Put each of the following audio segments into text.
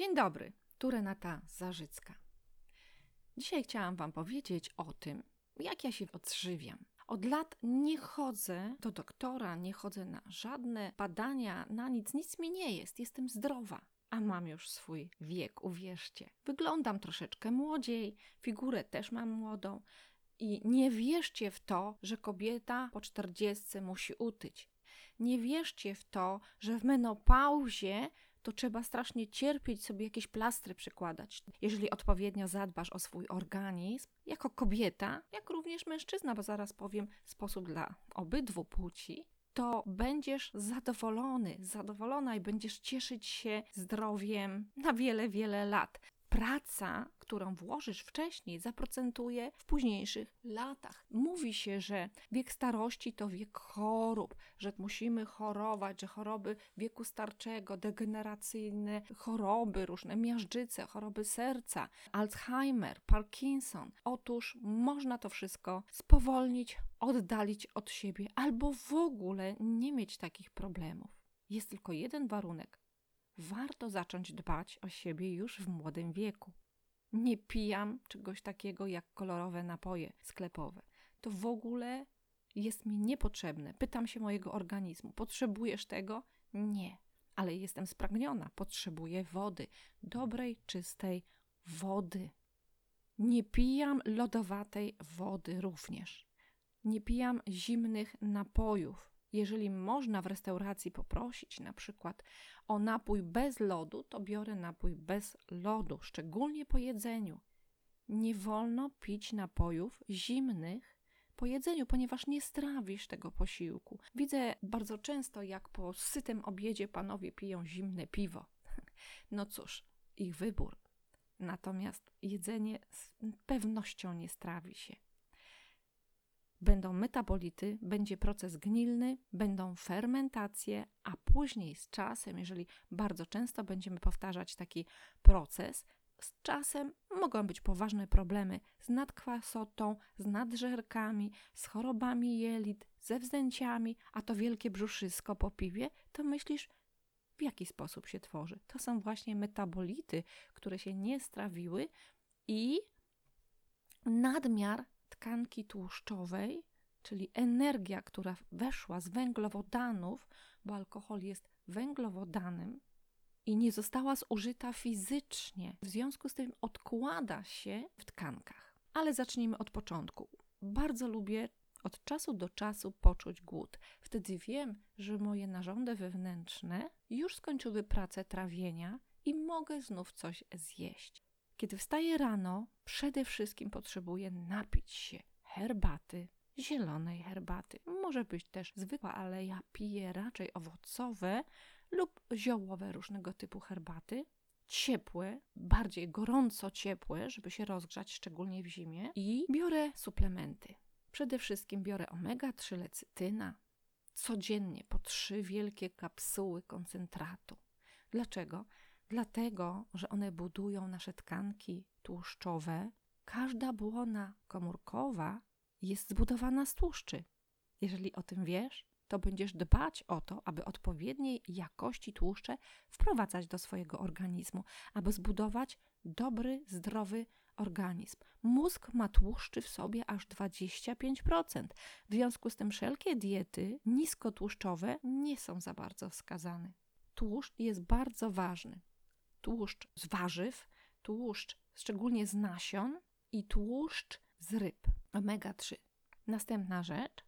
Dzień dobry, tu Renata Zarzycka. Dzisiaj chciałam Wam powiedzieć o tym, jak ja się odżywiam. Od lat nie chodzę do doktora, nie chodzę na żadne badania, na nic, nic mi nie jest, jestem zdrowa. A mam już swój wiek, uwierzcie. Wyglądam troszeczkę młodziej, figurę też mam młodą. I nie wierzcie w to, że kobieta po czterdziestce musi utyć. Nie wierzcie w to, że w menopauzie to trzeba strasznie cierpieć, sobie jakieś plastry przykładać. Jeżeli odpowiednio zadbasz o swój organizm, jako kobieta, jak również mężczyzna, bo zaraz powiem sposób dla obydwu płci, to będziesz zadowolony, zadowolona i będziesz cieszyć się zdrowiem na wiele, wiele lat praca, którą włożysz wcześniej, zaprocentuje w późniejszych latach. Mówi się, że wiek starości to wiek chorób, że musimy chorować, że choroby wieku starczego, degeneracyjne choroby, różne miażdżyce, choroby serca, Alzheimer, Parkinson. Otóż można to wszystko spowolnić, oddalić od siebie albo w ogóle nie mieć takich problemów. Jest tylko jeden warunek warto zacząć dbać o siebie już w młodym wieku. Nie pijam czegoś takiego jak kolorowe napoje sklepowe. To w ogóle jest mi niepotrzebne. Pytam się mojego organizmu: potrzebujesz tego? Nie, ale jestem spragniona. Potrzebuję wody, dobrej, czystej wody. Nie pijam lodowatej wody również. Nie pijam zimnych napojów jeżeli można w restauracji poprosić na przykład o napój bez lodu, to biorę napój bez lodu, szczególnie po jedzeniu. Nie wolno pić napojów zimnych po jedzeniu, ponieważ nie strawisz tego posiłku. Widzę bardzo często, jak po sytym obiedzie panowie piją zimne piwo. No cóż, ich wybór. Natomiast jedzenie z pewnością nie strawi się będą metabolity, będzie proces gnilny, będą fermentacje, a później z czasem, jeżeli bardzo często będziemy powtarzać taki proces, z czasem mogą być poważne problemy z nadkwasotą, z nadżerkami, z chorobami jelit, ze wzdęciami, a to wielkie brzuszysko po piwie, to myślisz, w jaki sposób się tworzy? To są właśnie metabolity, które się nie strawiły i nadmiar tkanki tłuszczowej, czyli energia, która weszła z węglowodanów, bo alkohol jest węglowodanem i nie została zużyta fizycznie. W związku z tym odkłada się w tkankach. Ale zacznijmy od początku. Bardzo lubię od czasu do czasu poczuć głód. Wtedy wiem, że moje narządy wewnętrzne już skończyły pracę trawienia i mogę znów coś zjeść. Kiedy wstaję rano, przede wszystkim potrzebuję napić się herbaty, zielonej herbaty. Może być też zwykła, ale ja piję raczej owocowe lub ziołowe różnego typu herbaty. Ciepłe, bardziej gorąco ciepłe, żeby się rozgrzać, szczególnie w zimie. I biorę suplementy. Przede wszystkim biorę omega-3 lecytyna. Codziennie po trzy wielkie kapsuły koncentratu. Dlaczego? Dlatego, że one budują nasze tkanki tłuszczowe. Każda błona komórkowa jest zbudowana z tłuszczy. Jeżeli o tym wiesz, to będziesz dbać o to, aby odpowiedniej jakości tłuszcze wprowadzać do swojego organizmu, aby zbudować dobry, zdrowy organizm. Mózg ma tłuszczy w sobie aż 25%. W związku z tym wszelkie diety niskotłuszczowe nie są za bardzo wskazane. Tłuszcz jest bardzo ważny tłuszcz z warzyw, tłuszcz szczególnie z nasion i tłuszcz z ryb, omega-3. Następna rzecz,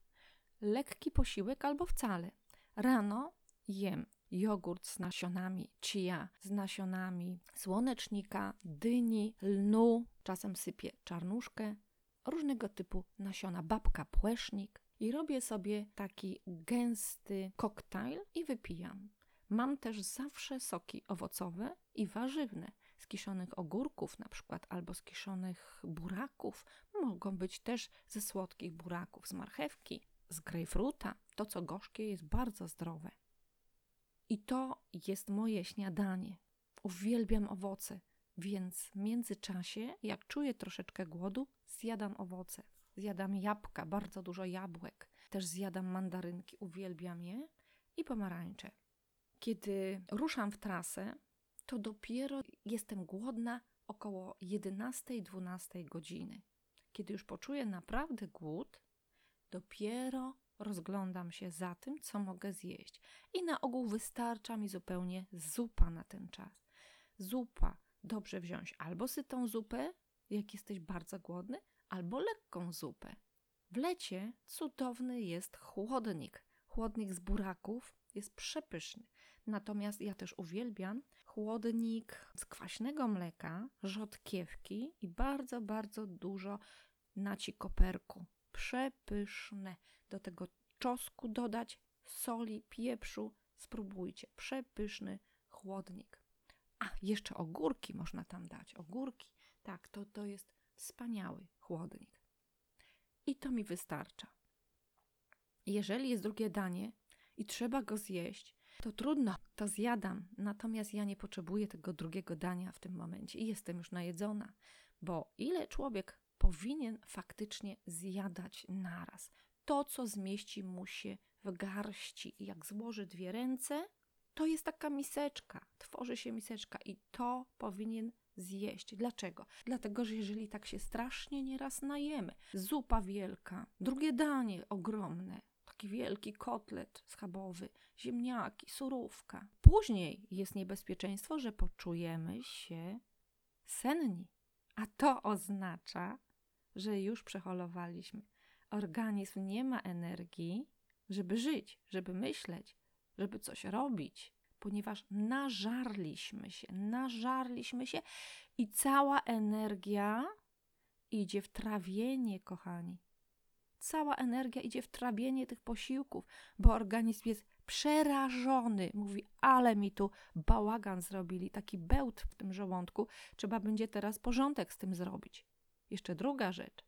lekki posiłek albo wcale. Rano jem jogurt z nasionami chia, z nasionami słonecznika, dyni, lnu, czasem sypię czarnuszkę, różnego typu nasiona, babka, płesznik i robię sobie taki gęsty koktajl i wypijam. Mam też zawsze soki owocowe i warzywne z kiszonych ogórków na przykład albo z kiszonych buraków. Mogą być też ze słodkich buraków, z marchewki, z grejpfruta. To, co gorzkie, jest bardzo zdrowe. I to jest moje śniadanie. Uwielbiam owoce, więc w międzyczasie, jak czuję troszeczkę głodu, zjadam owoce. Zjadam jabłka, bardzo dużo jabłek. Też zjadam mandarynki, uwielbiam je i pomarańcze. Kiedy ruszam w trasę, to dopiero jestem głodna około 11-12 godziny. Kiedy już poczuję naprawdę głód, dopiero rozglądam się za tym, co mogę zjeść. I na ogół wystarcza mi zupełnie zupa na ten czas. Zupa dobrze wziąć albo sytą zupę, jak jesteś bardzo głodny, albo lekką zupę. W lecie cudowny jest chłodnik. Chłodnik z buraków jest przepyszny. Natomiast ja też uwielbiam chłodnik z kwaśnego mleka, rzodkiewki i bardzo, bardzo dużo naci koperku. Przepyszne. Do tego czosku dodać, soli, pieprzu. Spróbujcie. Przepyszny chłodnik. A, jeszcze ogórki można tam dać. Ogórki. Tak, to, to jest wspaniały chłodnik. I to mi wystarcza. Jeżeli jest drugie danie i trzeba go zjeść, to trudno, to zjadam. Natomiast ja nie potrzebuję tego drugiego dania w tym momencie i jestem już najedzona, bo ile człowiek powinien faktycznie zjadać naraz? To, co zmieści mu się w garści. Jak złoży dwie ręce, to jest taka miseczka, tworzy się miseczka i to powinien zjeść. Dlaczego? Dlatego, że jeżeli tak się strasznie nieraz najemy, zupa wielka, drugie danie ogromne, taki wielki kotlet schabowy, ziemniaki, surówka. Później jest niebezpieczeństwo, że poczujemy się senni, a to oznacza, że już przeholowaliśmy. Organizm nie ma energii, żeby żyć, żeby myśleć, żeby coś robić, ponieważ nażarliśmy się, nażarliśmy się i cała energia idzie w trawienie, kochani. Cała energia idzie w trawienie tych posiłków, bo organizm jest przerażony. Mówi, ale mi tu bałagan zrobili, taki bełt w tym żołądku. Trzeba będzie teraz porządek z tym zrobić. Jeszcze druga rzecz.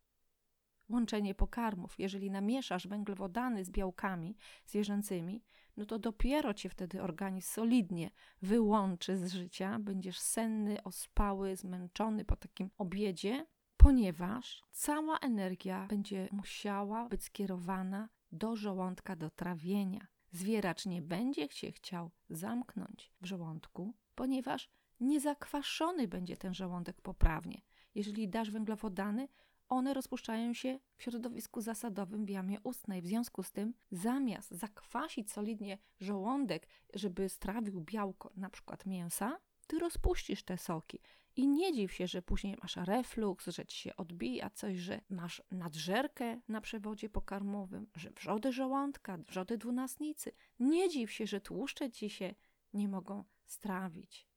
Łączenie pokarmów. Jeżeli namieszasz węglowodany z białkami zwierzęcymi, no to dopiero cię wtedy organizm solidnie wyłączy z życia. Będziesz senny, ospały, zmęczony po takim obiedzie, ponieważ cała energia będzie musiała być skierowana do żołądka, do trawienia. Zwieracz nie będzie się chciał zamknąć w żołądku, ponieważ niezakwaszony będzie ten żołądek poprawnie. Jeżeli dasz węglowodany, one rozpuszczają się w środowisku zasadowym w jamie ustnej. W związku z tym, zamiast zakwasić solidnie żołądek, żeby strawił białko, na przykład mięsa, ty rozpuścisz te soki. I nie dziw się, że później masz refluks, że ci się odbija coś, że masz nadżerkę na przewodzie pokarmowym, że wrzody żołądka, wrzody dwunastnicy. Nie dziw się, że tłuszcze ci się nie mogą strawić,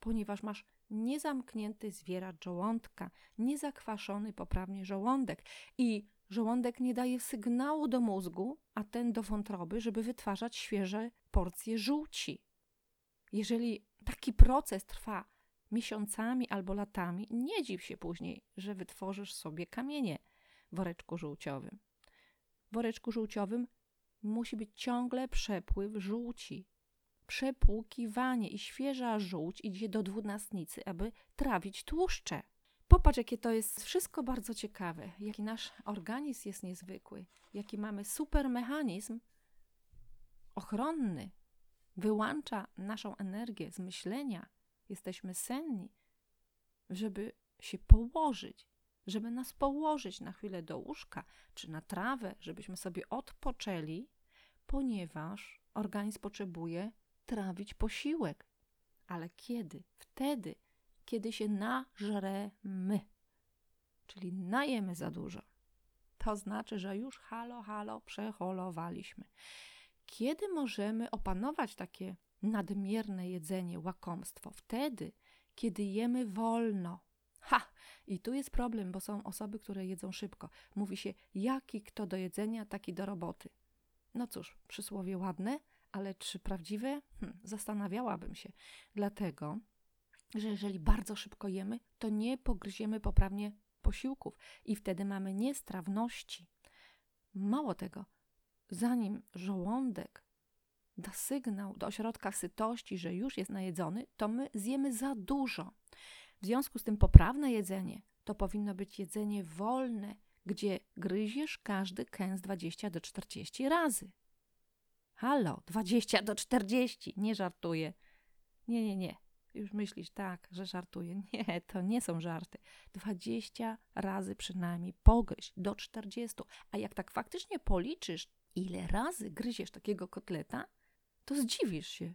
ponieważ masz niezamknięty zwieracz żołądka, niezakwaszony poprawnie żołądek i żołądek nie daje sygnału do mózgu, a ten do wątroby, żeby wytwarzać świeże porcje żółci. Jeżeli taki proces trwa miesiącami albo latami, nie dziw się później, że wytworzysz sobie kamienie w woreczku żółciowym. W woreczku żółciowym musi być ciągle przepływ żółci, przepłukiwanie i świeża żółć idzie do dwunastnicy, aby trawić tłuszcze. Popatrz, jakie to jest wszystko bardzo ciekawe, jaki nasz organizm jest niezwykły, jaki mamy super mechanizm ochronny, wyłącza naszą energię z myślenia. Jesteśmy senni, żeby się położyć, żeby nas położyć na chwilę do łóżka czy na trawę, żebyśmy sobie odpoczęli, ponieważ organizm potrzebuje trawić posiłek. Ale kiedy? Wtedy, kiedy się nażremy, czyli najemy za dużo. To znaczy, że już halo, halo, przeholowaliśmy. Kiedy możemy opanować takie nadmierne jedzenie, łakomstwo? Wtedy, kiedy jemy wolno. Ha! I tu jest problem, bo są osoby, które jedzą szybko. Mówi się, jaki kto do jedzenia, taki do roboty. No cóż, przysłowie ładne, ale czy prawdziwe? Hm, zastanawiałabym się. Dlatego, że jeżeli bardzo szybko jemy, to nie pogryziemy poprawnie posiłków i wtedy mamy niestrawności. Mało tego, zanim żołądek da sygnał do ośrodka sytości, że już jest najedzony, to my zjemy za dużo. W związku z tym poprawne jedzenie to powinno być jedzenie wolne, gdzie gryziesz każdy kęs 20 do 40 razy. Halo, 20 do 40, nie żartuję. Nie, nie, nie. Już myślisz, tak, że żartuję. Nie, to nie są żarty. 20 razy przynajmniej pogryź, do 40. A jak tak faktycznie policzysz, ile razy gryziesz takiego kotleta, to zdziwisz się,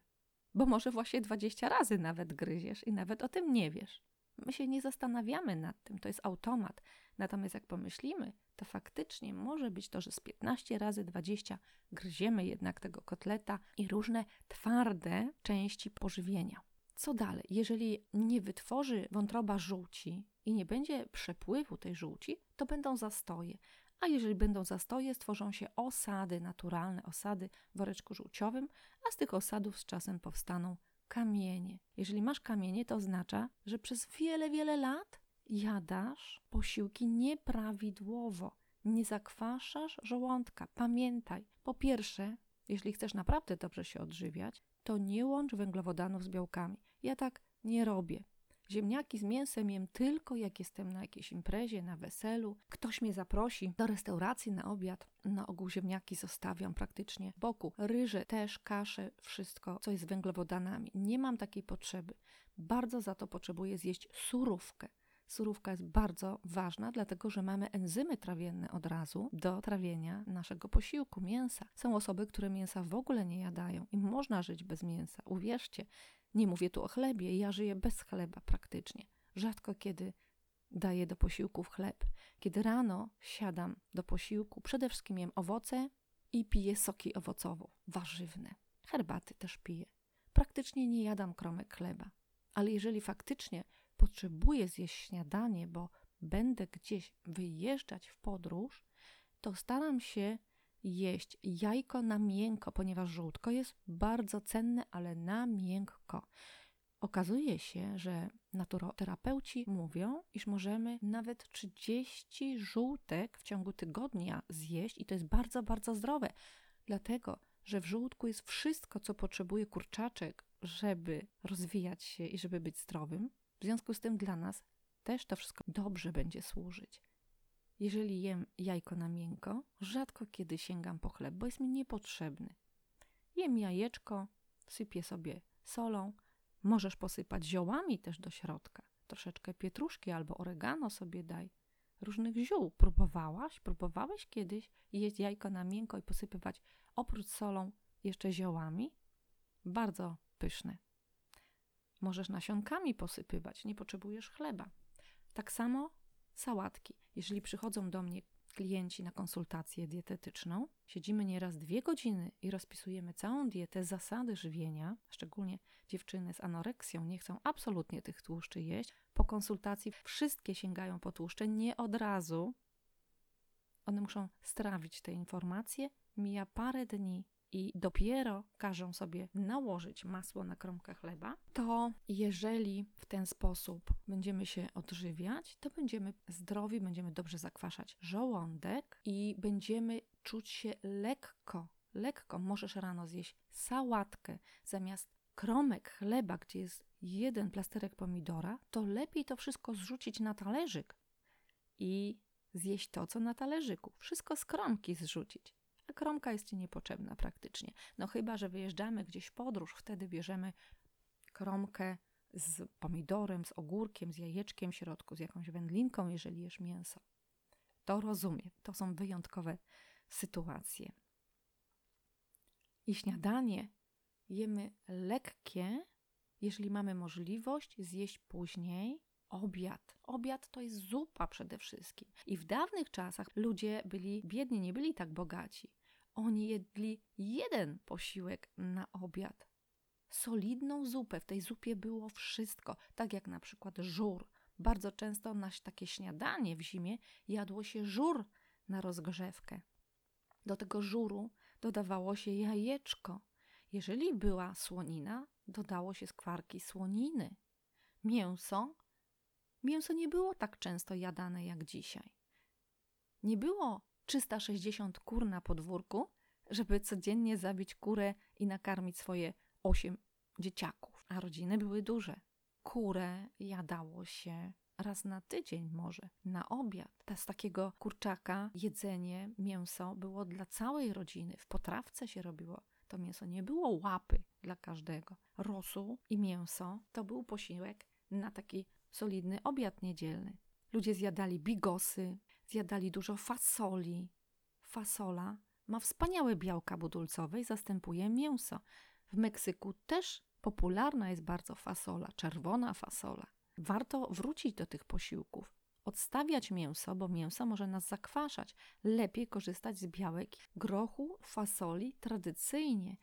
bo może właśnie 20 razy nawet gryziesz i nawet o tym nie wiesz. My się nie zastanawiamy nad tym, to jest automat. Natomiast jak pomyślimy, to faktycznie może być to, że z 15 razy 20 gryziemy jednak tego kotleta i różne twarde części pożywienia. Co dalej? Jeżeli nie wytworzy wątroba żółci i nie będzie przepływu tej żółci, to będą zastoje. A jeżeli będą zastoje, stworzą się osady, naturalne osady w woreczku żółciowym, a z tych osadów z czasem powstaną kamienie. Jeżeli masz kamienie, to oznacza, że przez wiele, wiele lat jadasz posiłki nieprawidłowo. Nie zakwaszasz żołądka. Pamiętaj, po pierwsze, jeśli chcesz naprawdę dobrze się odżywiać, to nie łącz węglowodanów z białkami. Ja tak nie robię. Ziemniaki z mięsem jem tylko jak jestem na jakiejś imprezie, na weselu. Ktoś mnie zaprosi do restauracji na obiad. Na ogół ziemniaki zostawiam praktycznie w boku. Ryże też, kasze, wszystko, co jest węglowodanami. Nie mam takiej potrzeby. Bardzo za to potrzebuję zjeść surówkę. Surówka jest bardzo ważna, dlatego że mamy enzymy trawienne od razu do trawienia naszego posiłku, mięsa. Są osoby, które mięsa w ogóle nie jadają i można żyć bez mięsa. Uwierzcie, nie mówię tu o chlebie, ja żyję bez chleba praktycznie. Rzadko kiedy daję do posiłków chleb. Kiedy rano siadam do posiłku, przede wszystkim jem owoce i piję soki owocowo-warzywne. Herbaty też piję. Praktycznie nie jadam kromek chleba. Ale jeżeli faktycznie potrzebuję zjeść śniadanie, bo będę gdzieś wyjeżdżać w podróż, to staram się jeść jajko na miękko, ponieważ żółtko jest bardzo cenne, ale na miękko. Okazuje się, że naturoterapeuci mówią, iż możemy nawet 30 żółtek w ciągu tygodnia zjeść i to jest bardzo, bardzo zdrowe. Dlatego, że w żółtku jest wszystko, co potrzebuje kurczaczek, żeby rozwijać się i żeby być zdrowym. W związku z tym dla nas też to wszystko dobrze będzie służyć. Jeżeli jem jajko na miękko, rzadko kiedy sięgam po chleb, bo jest mi niepotrzebny. Jem jajeczko, sypię sobie solą, możesz posypać ziołami też do środka. Troszeczkę pietruszki albo oregano sobie daj. Różnych ziół. Próbowałaś? Próbowałeś kiedyś jeść jajko na miękko i posypywać oprócz solą jeszcze ziołami? Bardzo pyszne. Możesz nasionkami posypywać, nie potrzebujesz chleba. Tak samo sałatki. Jeżeli przychodzą do mnie klienci na konsultację dietetyczną, siedzimy nieraz dwie godziny i rozpisujemy całą dietę, zasady żywienia, szczególnie dziewczyny z anoreksją nie chcą absolutnie tych tłuszczy jeść. Po konsultacji wszystkie sięgają po tłuszcze, nie od razu. One muszą strawić te informacje. Mija parę dni, i dopiero każą sobie nałożyć masło na kromkę chleba, to jeżeli w ten sposób będziemy się odżywiać, to będziemy zdrowi, będziemy dobrze zakwaszać żołądek i będziemy czuć się lekko. Lekko możesz rano zjeść sałatkę zamiast kromek chleba, gdzie jest jeden plasterek pomidora, to lepiej to wszystko zrzucić na talerzyk i zjeść to, co na talerzyku. Wszystko z kromki zrzucić a kromka jest ci niepotrzebna praktycznie. No chyba, że wyjeżdżamy gdzieś podróż, wtedy bierzemy kromkę z pomidorem, z ogórkiem, z jajeczkiem w środku, z jakąś wędlinką, jeżeli jesz mięso. To rozumiem. To są wyjątkowe sytuacje. I śniadanie jemy lekkie, jeżeli mamy możliwość zjeść później obiad. Obiad to jest zupa przede wszystkim. I w dawnych czasach ludzie byli biedni, nie byli tak bogaci. Oni jedli jeden posiłek na obiad. Solidną zupę. W tej zupie było wszystko, tak jak na przykład żur. Bardzo często na takie śniadanie w zimie jadło się żur na rozgrzewkę. Do tego żuru dodawało się jajeczko. Jeżeli była słonina, dodało się skwarki słoniny. Mięso mięso nie było tak często jadane jak dzisiaj. Nie było 360 kur na podwórku, żeby codziennie zabić kurę i nakarmić swoje osiem dzieciaków, a rodziny były duże. Kurę jadało się raz na tydzień może, na obiad. Ta z takiego kurczaka jedzenie, mięso było dla całej rodziny. W potrawce się robiło To mięso nie było łapy dla każdego. Rosół i mięso to był posiłek na taki solidny obiad niedzielny. Ludzie zjadali bigosy, zjadali dużo fasoli. Fasola ma wspaniałe białka budulcowe i zastępuje mięso. W Meksyku też popularna jest bardzo fasola, czerwona fasola. Warto wrócić do tych posiłków, odstawiać mięso, bo mięso może nas zakwaszać. Lepiej korzystać z białek grochu, fasoli tradycyjnie.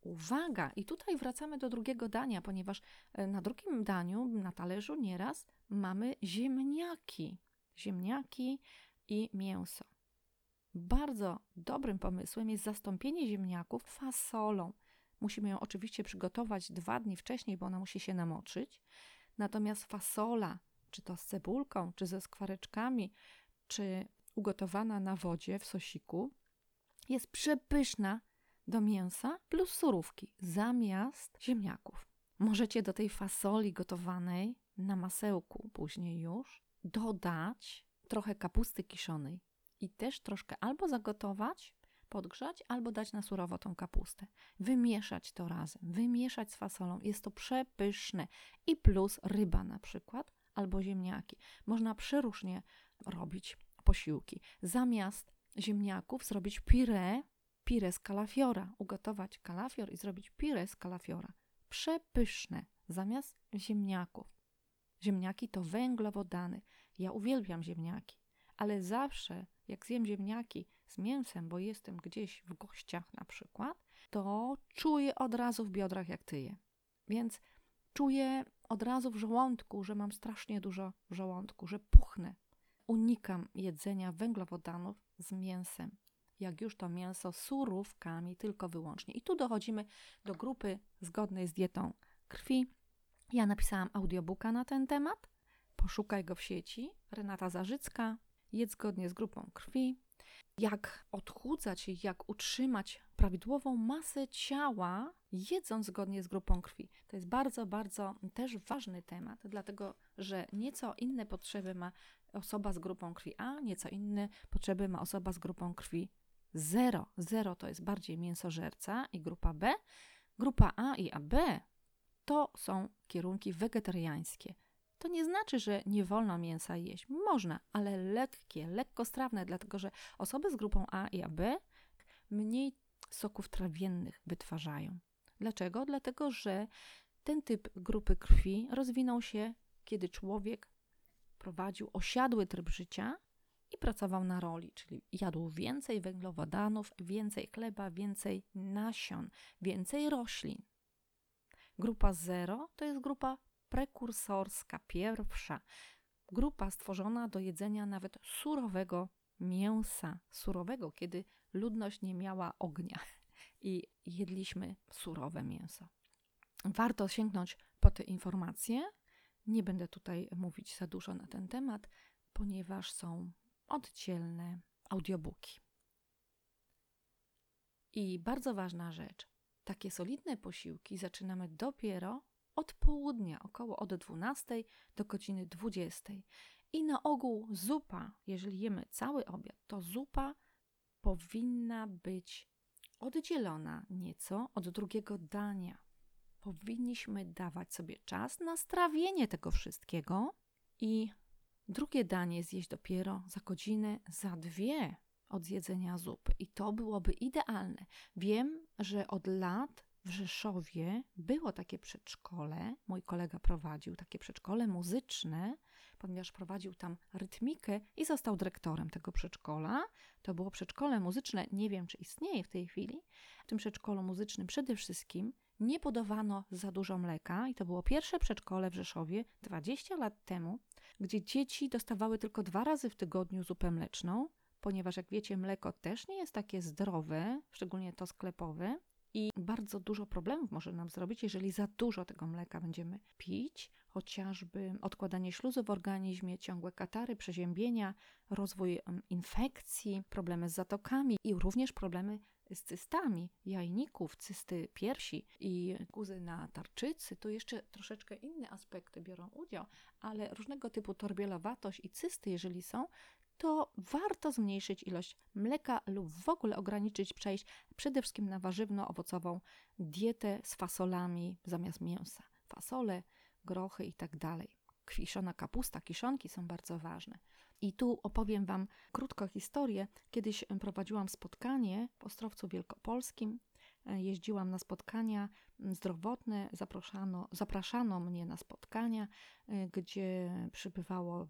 Uwaga! I tutaj wracamy do drugiego dania, ponieważ e, na drugim daniu, na talerzu nieraz mamy ziemniaki. Ziemniaki i mięso. Bardzo dobrym pomysłem jest zastąpienie ziemniaków fasolą. Musimy ją oczywiście przygotować dwa dni wcześniej, bo ona musi się namoczyć. Natomiast fasola, czy to z cebulką, czy ze skwareczkami, czy ugotowana na wodzie w sosiku, jest przepyszna do mięsa plus surówki zamiast ziemniaków. Możecie do tej fasoli gotowanej na masełku później już dodać trochę kapusty kiszonej i też troszkę albo zagotować, podgrzać, albo dać na surowo tą kapustę. Wymieszać to razem, wymieszać z fasolą. Jest to przepyszne. I plus ryba na przykład, albo ziemniaki. Można przeróżnie robić posiłki. Zamiast ziemniaków zrobić pire, pire z kalafiora. Ugotować kalafior i zrobić pire z kalafiora. Przepyszne. Zamiast ziemniaków. Ziemniaki to węglowodany. Ja uwielbiam ziemniaki, ale zawsze jak zjem ziemniaki z mięsem, bo jestem gdzieś w gościach na przykład, to czuję od razu w biodrach, jak tyję. Więc czuję od razu w żołądku, że mam strasznie dużo w żołądku, że puchnę. Unikam jedzenia węglowodanów z mięsem. Jak już to mięso surówkami, tylko wyłącznie. I tu dochodzimy do grupy zgodnej z dietą krwi. Ja napisałam audiobooka na ten temat. Poszukaj go w sieci. Renata Zarzycka, jedz zgodnie z grupą krwi, jak odchudzać i jak utrzymać prawidłową masę ciała, jedząc zgodnie z grupą krwi. To jest bardzo, bardzo też ważny temat, dlatego że nieco inne potrzeby ma osoba z grupą krwi A, nieco inne potrzeby ma osoba z grupą krwi 0. 0 to jest bardziej mięsożerca i grupa B. Grupa A i AB to są kierunki wegetariańskie. To nie znaczy, że nie wolno mięsa jeść. Można, ale lekkie, lekkostrawne, dlatego że osoby z grupą A i AB mniej soków trawiennych wytwarzają. Dlaczego? Dlatego, że ten typ grupy krwi rozwinął się, kiedy człowiek prowadził osiadły tryb życia i pracował na roli, czyli jadł więcej węglowodanów, więcej chleba, więcej nasion, więcej roślin. Grupa 0 to jest grupa prekursorska, pierwsza grupa stworzona do jedzenia nawet surowego mięsa, surowego, kiedy ludność nie miała ognia i jedliśmy surowe mięso. Warto sięgnąć po te informacje. Nie będę tutaj mówić za dużo na ten temat, ponieważ są oddzielne audiobooki. I bardzo ważna rzecz. Takie solidne posiłki zaczynamy dopiero od południa, około od 12 do godziny 20. I na ogół zupa, jeżeli jemy cały obiad, to zupa powinna być oddzielona nieco od drugiego dania. Powinniśmy dawać sobie czas na strawienie tego wszystkiego i drugie danie zjeść dopiero za godzinę, za dwie od zjedzenia zupy. I to byłoby idealne. Wiem, że od lat w Rzeszowie było takie przedszkole, mój kolega prowadził takie przedszkole muzyczne, ponieważ prowadził tam rytmikę i został dyrektorem tego przedszkola. To było przedszkole muzyczne, nie wiem czy istnieje w tej chwili. W tym przedszkolu muzycznym przede wszystkim nie podawano za dużo mleka i to było pierwsze przedszkole w Rzeszowie 20 lat temu, gdzie dzieci dostawały tylko dwa razy w tygodniu zupę mleczną, ponieważ jak wiecie, mleko też nie jest takie zdrowe, szczególnie to sklepowe. I bardzo dużo problemów może nam zrobić, jeżeli za dużo tego mleka będziemy pić, chociażby odkładanie śluzu w organizmie, ciągłe katary, przeziębienia, rozwój infekcji, problemy z zatokami i również problemy z cystami jajników, cysty piersi i guzy na tarczycy, to jeszcze troszeczkę inne aspekty biorą udział, ale różnego typu torbielowatość i cysty, jeżeli są, to warto zmniejszyć ilość mleka lub w ogóle ograniczyć przejść przede wszystkim na warzywno-owocową dietę z fasolami zamiast mięsa. Fasole, grochy i tak. Kwiszona kapusta, kiszonki są bardzo ważne. I tu opowiem Wam krótko historię. Kiedyś prowadziłam spotkanie w Ostrowcu Wielkopolskim. E, jeździłam na spotkania zdrowotne, zapraszano, zapraszano mnie na spotkania, e, gdzie przybywało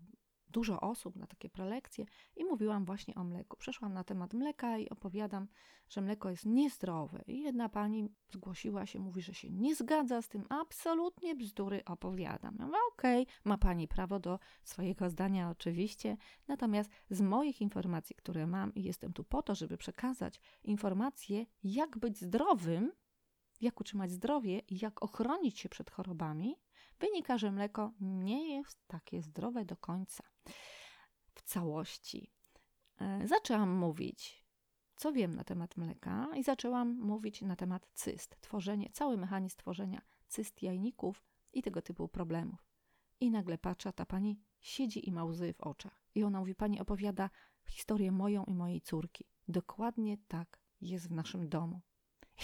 dużo osób na takie prelekcje i mówiłam właśnie o mleku. Przeszłam na temat mleka i opowiadam, że mleko jest niezdrowe. I jedna pani zgłosiła się, mówi, że się nie zgadza z tym, absolutnie bzdury opowiadam. Ja mówię, okej, okay, ma pani prawo do swojego zdania oczywiście, natomiast z moich informacji, które mam i jestem tu po to, żeby przekazać informacje, jak być zdrowym, jak utrzymać zdrowie i jak ochronić się przed chorobami, wynika, że mleko nie jest takie zdrowe do końca całości. E, zaczęłam mówić, co wiem na temat mleka, i zaczęłam mówić na temat cyst, tworzenie, cały mechanizm tworzenia cyst jajników i tego typu problemów. I nagle patrzę, ta pani siedzi i ma łzy w oczach. I ona mówi: Pani opowiada historię moją i mojej córki. Dokładnie tak jest w naszym domu.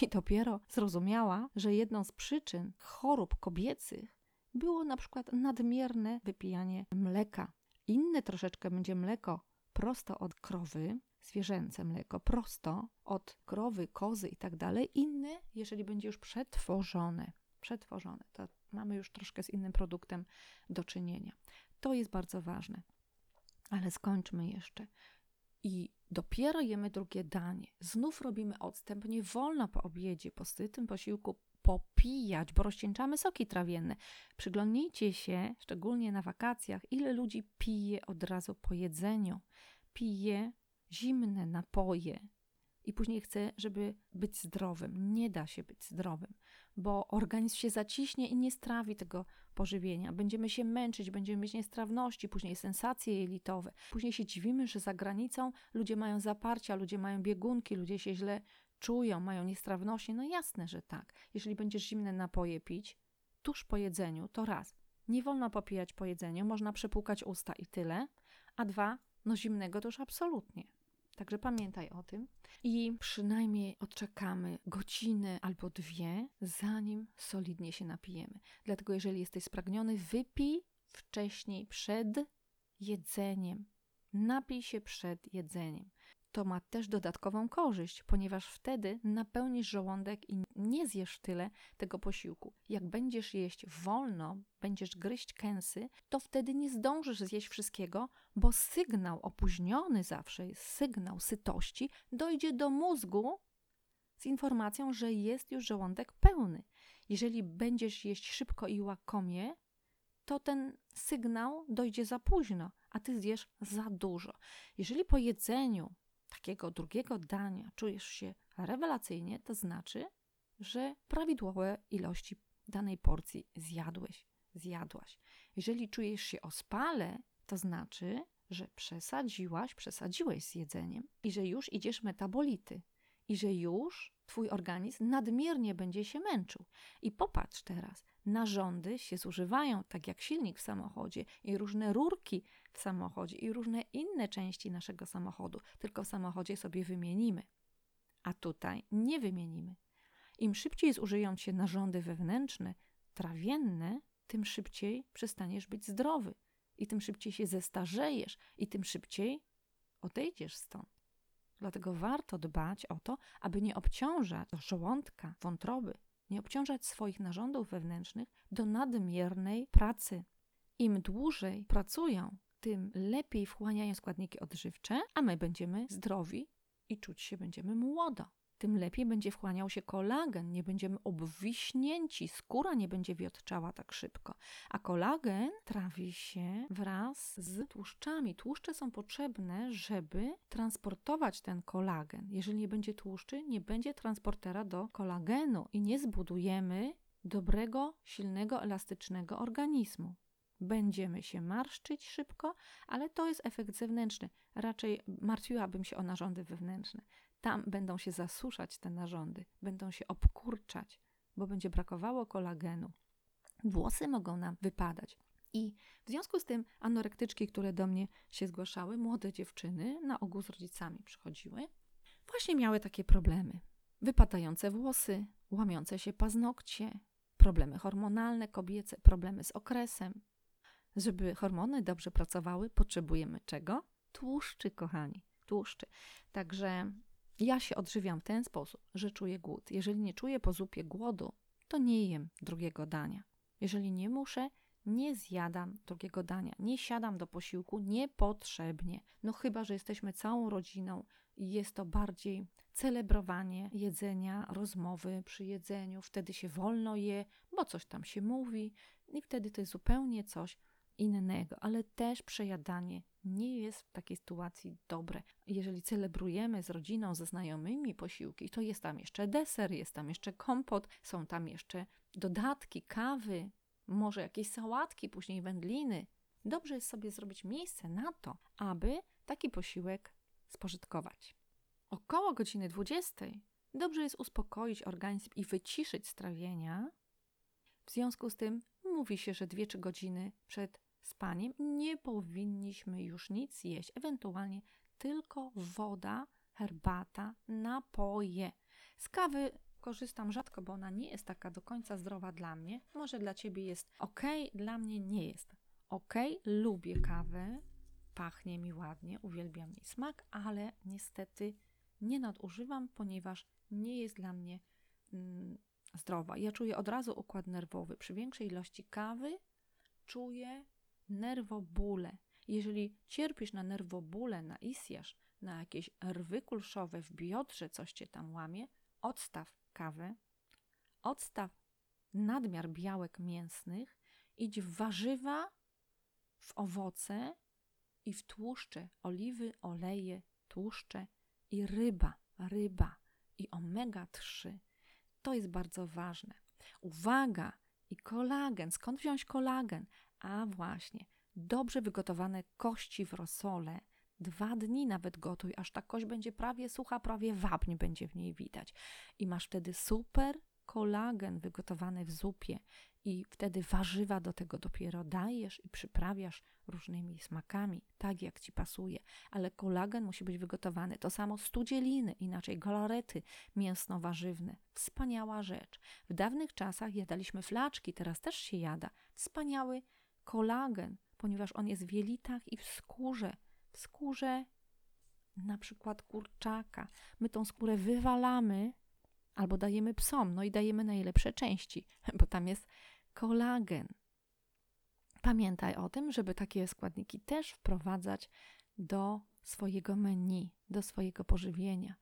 I dopiero zrozumiała, że jedną z przyczyn chorób kobiecych było na przykład nadmierne wypijanie mleka. Inne troszeczkę będzie mleko prosto od krowy, zwierzęce mleko prosto od krowy, kozy i tak dalej. Inne, jeżeli będzie już przetworzone. Przetworzone, to mamy już troszkę z innym produktem do czynienia. To jest bardzo ważne. Ale skończmy jeszcze. I dopiero jemy drugie danie. Znów robimy odstęp. Nie wolno po obiedzie, po sytym posiłku popijać, bo rozcieńczamy soki trawienne. Przyglądnijcie się, szczególnie na wakacjach, ile ludzi pije od razu po jedzeniu. Pije zimne napoje i później chce, żeby być zdrowym. Nie da się być zdrowym, bo organizm się zaciśnie i nie strawi tego pożywienia. Będziemy się męczyć, będziemy mieć niestrawności, później sensacje jelitowe. Później się dziwimy, że za granicą ludzie mają zaparcia, ludzie mają biegunki, ludzie się źle czują, mają niestrawności? No jasne, że tak. Jeżeli będziesz zimne napoje pić tuż po jedzeniu, to raz, nie wolno popijać po jedzeniu, można przepłukać usta i tyle, a dwa, no zimnego to już absolutnie. Także pamiętaj o tym i przynajmniej odczekamy godzinę albo dwie, zanim solidnie się napijemy. Dlatego, jeżeli jesteś spragniony, wypij wcześniej, przed jedzeniem. Napij się przed jedzeniem to ma też dodatkową korzyść, ponieważ wtedy napełnisz żołądek i nie zjesz tyle tego posiłku. Jak będziesz jeść wolno, będziesz gryźć kęsy, to wtedy nie zdążysz zjeść wszystkiego, bo sygnał opóźniony zawsze sygnał sytości, dojdzie do mózgu z informacją, że jest już żołądek pełny. Jeżeli będziesz jeść szybko i łakomie, to ten sygnał dojdzie za późno, a ty zjesz za dużo. Jeżeli po jedzeniu takiego drugiego dania czujesz się rewelacyjnie, to znaczy, że prawidłowe ilości danej porcji zjadłeś, zjadłaś. Jeżeli czujesz się ospale, to znaczy, że przesadziłaś, przesadziłeś z jedzeniem i że już idziesz metabolity i że już twój organizm nadmiernie będzie się męczył. I popatrz teraz, narządy się zużywają, tak jak silnik w samochodzie i różne rurki w samochodzie i różne inne części naszego samochodu, tylko w samochodzie sobie wymienimy. A tutaj nie wymienimy. Im szybciej zużyją się narządy wewnętrzne, trawienne, tym szybciej przestaniesz być zdrowy i tym szybciej się zestarzejesz i tym szybciej odejdziesz stąd. Dlatego warto dbać o to, aby nie obciążać żołądka, wątroby, nie obciążać swoich narządów wewnętrznych do nadmiernej pracy. Im dłużej pracują, tym lepiej wchłaniają składniki odżywcze, a my będziemy zdrowi i czuć się będziemy młodo. Tym lepiej będzie wchłaniał się kolagen, nie będziemy obwiśnięci, skóra nie będzie wiotczała tak szybko. A kolagen trawi się wraz z tłuszczami. Tłuszcze są potrzebne, żeby transportować ten kolagen. Jeżeli nie będzie tłuszczy, nie będzie transportera do kolagenu i nie zbudujemy dobrego, silnego, elastycznego organizmu. Będziemy się marszczyć szybko, ale to jest efekt zewnętrzny. Raczej martwiłabym się o narządy wewnętrzne. Tam będą się zasuszać te narządy, będą się obkurczać, bo będzie brakowało kolagenu. Włosy mogą nam wypadać. I w związku z tym anorektyczki, które do mnie się zgłaszały, młode dziewczyny, na ogół z rodzicami przychodziły, właśnie miały takie problemy. Wypadające włosy, łamiące się paznokcie, problemy hormonalne kobiece, problemy z okresem. Żeby hormony dobrze pracowały, potrzebujemy czego? Tłuszczy, kochani, tłuszczy. Także ja się odżywiam w ten sposób, że czuję głód. Jeżeli nie czuję po zupie głodu, to nie jem drugiego dania. Jeżeli nie muszę, nie zjadam drugiego dania, nie siadam do posiłku niepotrzebnie. No chyba, że jesteśmy całą rodziną i jest to bardziej celebrowanie jedzenia, rozmowy przy jedzeniu, wtedy się wolno je, bo coś tam się mówi i wtedy to jest zupełnie coś innego, ale też przejadanie nie jest w takiej sytuacji dobre. Jeżeli celebrujemy z rodziną, ze znajomymi posiłki, to jest tam jeszcze deser, jest tam jeszcze kompot, są tam jeszcze dodatki, kawy, może jakieś sałatki, później wędliny. Dobrze jest sobie zrobić miejsce na to, aby taki posiłek spożytkować. Około godziny 20 dobrze jest uspokoić organizm i wyciszyć strawienia. W związku z tym mówi się, że 2-3 godziny przed spaniem nie powinniśmy już nic jeść, ewentualnie tylko woda, herbata, napoje. Z kawy korzystam rzadko, bo ona nie jest taka do końca zdrowa dla mnie. Może dla ciebie jest ok, dla mnie nie jest ok. Lubię kawę, pachnie mi ładnie, uwielbiam jej smak, ale niestety nie nadużywam, ponieważ nie jest dla mnie mm, zdrowa. Ja czuję od razu układ nerwowy. Przy większej ilości kawy czuję nerwobóle. Jeżeli cierpisz na nerwobóle, na isjasz, na jakieś rwy kulszowe w biodrze, coś cię tam łamie, odstaw kawę, odstaw nadmiar białek mięsnych, idź w warzywa, w owoce i w tłuszcze, oliwy, oleje, tłuszcze i ryba, ryba i omega-3. To jest bardzo ważne. Uwaga! I kolagen. Skąd wziąć kolagen? A właśnie, dobrze wygotowane kości w rosole. Dwa dni nawet gotuj, aż ta kość będzie prawie sucha, prawie wapń będzie w niej widać. I masz wtedy super kolagen wygotowany w zupie i wtedy warzywa do tego dopiero dajesz i przyprawiasz różnymi smakami, tak jak ci pasuje. Ale kolagen musi być wygotowany. To samo studzieliny, inaczej galarety mięsno-warzywne. Wspaniała rzecz. W dawnych czasach jadaliśmy flaczki, teraz też się jada. Wspaniały kolagen, ponieważ on jest w jelitach i w skórze. W skórze na przykład kurczaka. My tą skórę wywalamy albo dajemy psom, no i dajemy najlepsze części, bo tam jest kolagen. Pamiętaj o tym, żeby takie składniki też wprowadzać do swojego menu, do swojego pożywienia.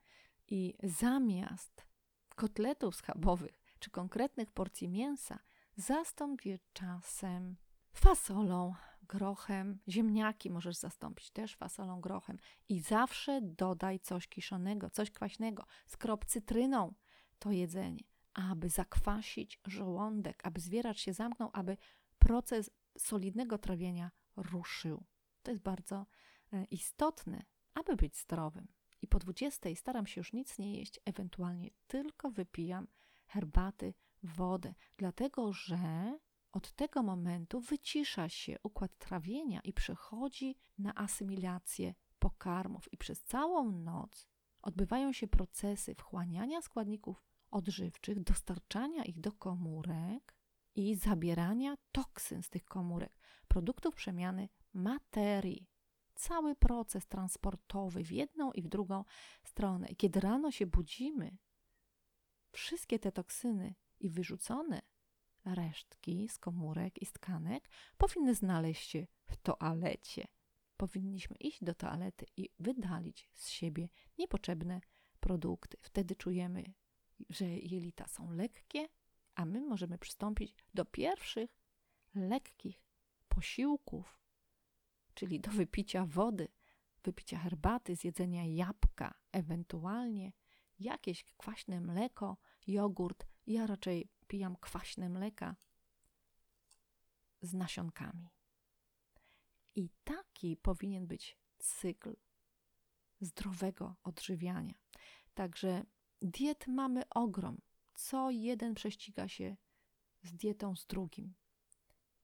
I zamiast kotletów schabowych czy konkretnych porcji mięsa, zastąp je czasem fasolą, grochem, ziemniaki możesz zastąpić też fasolą, grochem i zawsze dodaj coś kiszonego, coś kwaśnego, skrop cytryną to jedzenie, aby zakwasić żołądek, aby zwieracz się zamknął, aby proces solidnego trawienia ruszył. To jest bardzo e, istotne, aby być zdrowym. I po 20 staram się już nic nie jeść, ewentualnie tylko wypijam herbaty, wodę, dlatego że od tego momentu wycisza się układ trawienia i przechodzi na asymilację pokarmów, i przez całą noc odbywają się procesy wchłaniania składników odżywczych, dostarczania ich do komórek i zabierania toksyn z tych komórek, produktów przemiany materii. Cały proces transportowy w jedną i w drugą stronę. I kiedy rano się budzimy, wszystkie te toksyny i wyrzucone resztki z komórek i z tkanek powinny znaleźć się w toalecie. Powinniśmy iść do toalety i wydalić z siebie niepotrzebne produkty. Wtedy czujemy, że jelita są lekkie, a my możemy przystąpić do pierwszych lekkich posiłków, czyli do wypicia wody, wypicia herbaty, zjedzenia jabłka, ewentualnie jakieś kwaśne mleko, jogurt. Ja raczej pijam kwaśne mleka z nasionkami. I taki powinien być cykl zdrowego odżywiania. Także diet mamy ogrom. Co jeden prześciga się z dietą z drugim.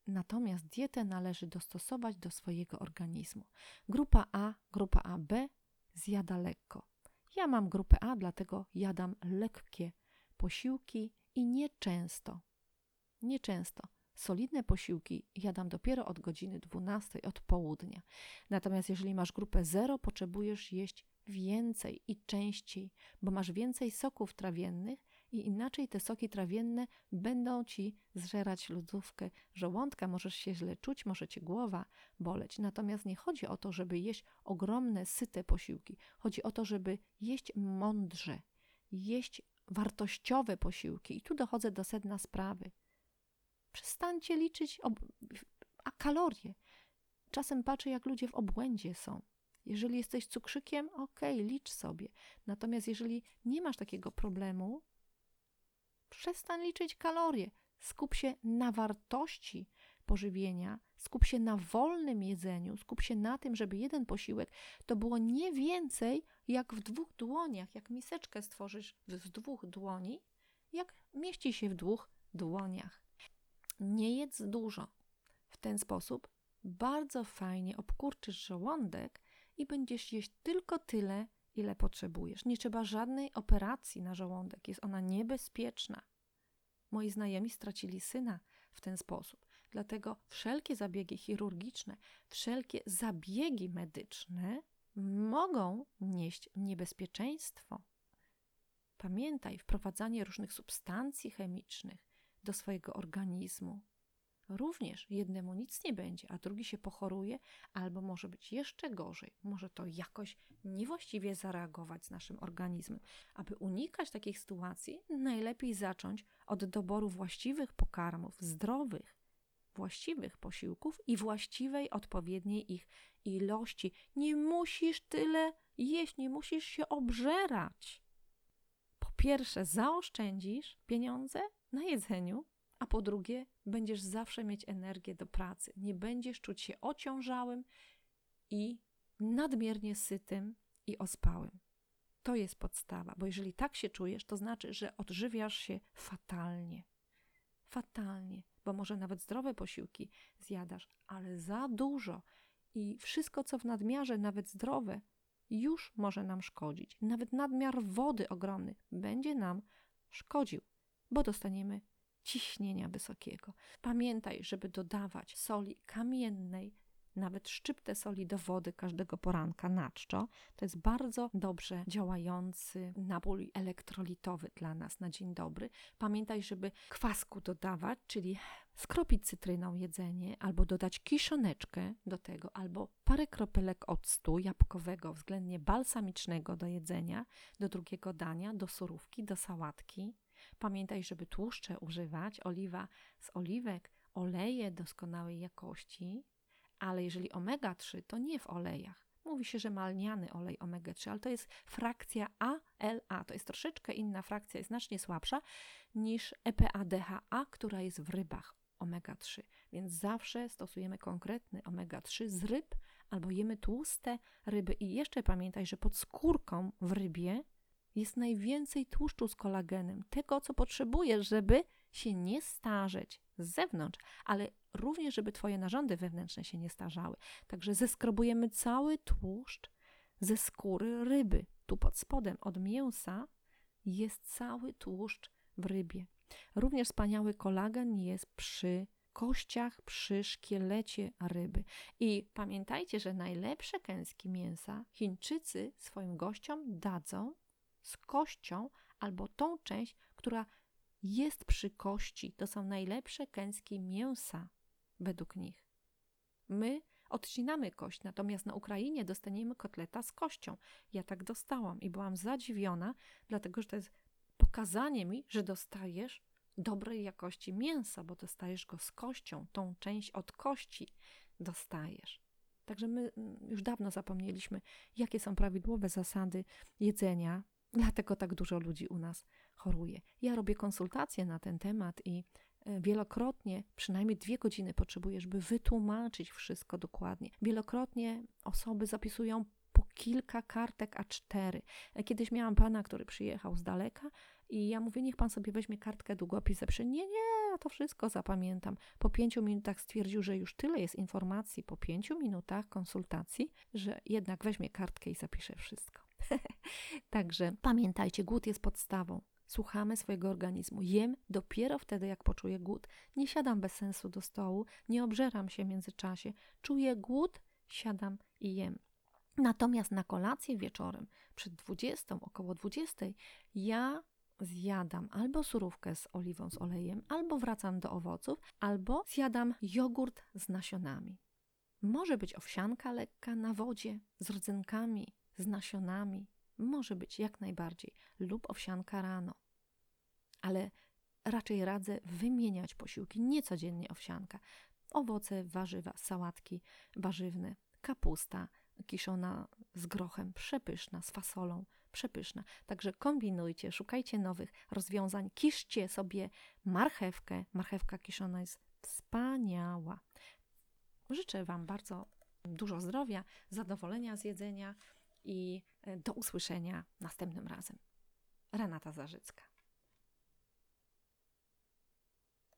Natomiast dietę należy dostosować do swojego organizmu. Grupa A, grupa AB zjada lekko. Ja mam grupę A, dlatego jadam lekkie posiłki i nieczęsto. Nieczęsto. Solidne posiłki jadam dopiero od godziny 12 od południa. Natomiast jeżeli masz grupę 0, potrzebujesz jeść więcej i częściej, bo masz więcej soków trawiennych i inaczej te soki trawienne będą ci zżerać lodówkę żołądka, możesz się źle czuć, może cię głowa boleć. Natomiast nie chodzi o to, żeby jeść ogromne, syte posiłki. Chodzi o to, żeby jeść mądrze, jeść wartościowe posiłki. I tu dochodzę do sedna sprawy. Przestańcie liczyć a kalorie. Czasem patrzę, jak ludzie w obłędzie są. Jeżeli jesteś cukrzykiem, ok, licz sobie. Natomiast jeżeli nie masz takiego problemu, przestań liczyć kalorie. Skup się na wartości pożywienia, skup się na wolnym jedzeniu, skup się na tym, żeby jeden posiłek to było nie więcej jak w dwóch dłoniach, jak miseczkę stworzysz z dwóch dłoni, jak mieści się w dwóch dłoniach. Nie jedz dużo. W ten sposób bardzo fajnie obkurczysz żołądek i będziesz jeść tylko tyle, ile potrzebujesz. Nie trzeba żadnej operacji na żołądek, jest ona niebezpieczna. Moi znajomi stracili syna w ten sposób. Dlatego wszelkie zabiegi chirurgiczne, wszelkie zabiegi medyczne mogą nieść niebezpieczeństwo. Pamiętaj, wprowadzanie różnych substancji chemicznych do swojego organizmu również jednemu nic nie będzie, a drugi się pochoruje, albo może być jeszcze gorzej. Może to jakoś niewłaściwie zareagować z naszym organizmem. Aby unikać takich sytuacji, najlepiej zacząć od doboru właściwych pokarmów, zdrowych, właściwych posiłków i właściwej, odpowiedniej ich ilości. Nie musisz tyle jeść, nie musisz się obżerać. Po pierwsze, zaoszczędzisz pieniądze na jedzeniu, a po drugie, będziesz zawsze mieć energię do pracy. Nie będziesz czuć się ociążałym i nadmiernie sytym i ospałym. To jest podstawa, bo jeżeli tak się czujesz, to znaczy, że odżywiasz się fatalnie. Fatalnie, bo może nawet zdrowe posiłki zjadasz, ale za dużo i wszystko, co w nadmiarze, nawet zdrowe, już może nam szkodzić. Nawet nadmiar wody ogromny będzie nam szkodził, bo dostaniemy ciśnienia wysokiego. Pamiętaj, żeby dodawać soli kamiennej, nawet szczyptę soli do wody każdego poranka na czczo. To jest bardzo dobrze działający napój elektrolitowy dla nas na dzień dobry. Pamiętaj, żeby kwasku dodawać, czyli skropić cytryną jedzenie, albo dodać kiszoneczkę do tego, albo parę kropelek octu jabłkowego, względnie balsamicznego do jedzenia, do drugiego dania, do surówki, do sałatki. Pamiętaj, żeby tłuszcze używać, oliwa z oliwek, oleje doskonałej jakości, ale jeżeli omega-3, to nie w olejach. Mówi się, że malniany olej omega-3, ale to jest frakcja ALA. To jest troszeczkę inna frakcja, jest znacznie słabsza niż EPA-DHA, która jest w rybach omega-3. Więc zawsze stosujemy konkretny omega-3 z ryb albo jemy tłuste ryby. I jeszcze pamiętaj, że pod skórką w rybie jest najwięcej tłuszczu z kolagenem, tego co potrzebujesz, żeby się nie starzeć z zewnątrz, ale również, żeby Twoje narządy wewnętrzne się nie starzały. Także zeskrobujemy cały tłuszcz ze skóry ryby. Tu pod spodem od mięsa jest cały tłuszcz w rybie. Również wspaniały kolagen jest przy kościach, przy szkielecie ryby. I pamiętajcie, że najlepsze kęski mięsa Chińczycy swoim gościom dadzą z kością albo tą część, która jest przy kości. To są najlepsze kęskie mięsa według nich. My odcinamy kość, natomiast na Ukrainie dostaniemy kotleta z kością. Ja tak dostałam i byłam zadziwiona, dlatego że to jest pokazanie mi, że dostajesz dobrej jakości mięsa, bo dostajesz go z kością, tą część od kości dostajesz. Także my mm, już dawno zapomnieliśmy, jakie są prawidłowe zasady jedzenia, dlatego tak dużo ludzi u nas choruje. Ja robię konsultacje na ten temat i e, wielokrotnie, przynajmniej dwie godziny potrzebujesz, by wytłumaczyć wszystko dokładnie. Wielokrotnie osoby zapisują po kilka kartek A4. Kiedyś miałam pana, który przyjechał z daleka i ja mówię, niech pan sobie weźmie kartkę, długopis, zapisze. Nie, nie, ja to wszystko zapamiętam. Po pięciu minutach stwierdził, że już tyle jest informacji po pięciu minutach konsultacji, że jednak weźmie kartkę i zapisze wszystko. Także pamiętajcie, głód jest podstawą. Słuchamy swojego organizmu. Jem dopiero wtedy, jak poczuję głód. Nie siadam bez sensu do stołu, nie obżeram się w międzyczasie. Czuję głód, siadam i jem. Natomiast na kolację wieczorem, przed 20, około 20, ja zjadam albo surówkę z oliwą, z olejem, albo wracam do owoców, albo zjadam jogurt z nasionami. Może być owsianka lekka na wodzie z rodzynkami, z nasionami. Może być jak najbardziej, lub owsianka rano. Ale raczej radzę wymieniać posiłki, nie codziennie owsianka. Owoce, warzywa, sałatki warzywne, kapusta kiszona z grochem, przepyszna, z fasolą, przepyszna. Także kombinujcie, szukajcie nowych rozwiązań, kiszcie sobie marchewkę. Marchewka kiszona jest wspaniała. Życzę Wam bardzo dużo zdrowia, zadowolenia z jedzenia i do usłyszenia następnym razem. Renata Zarzycka.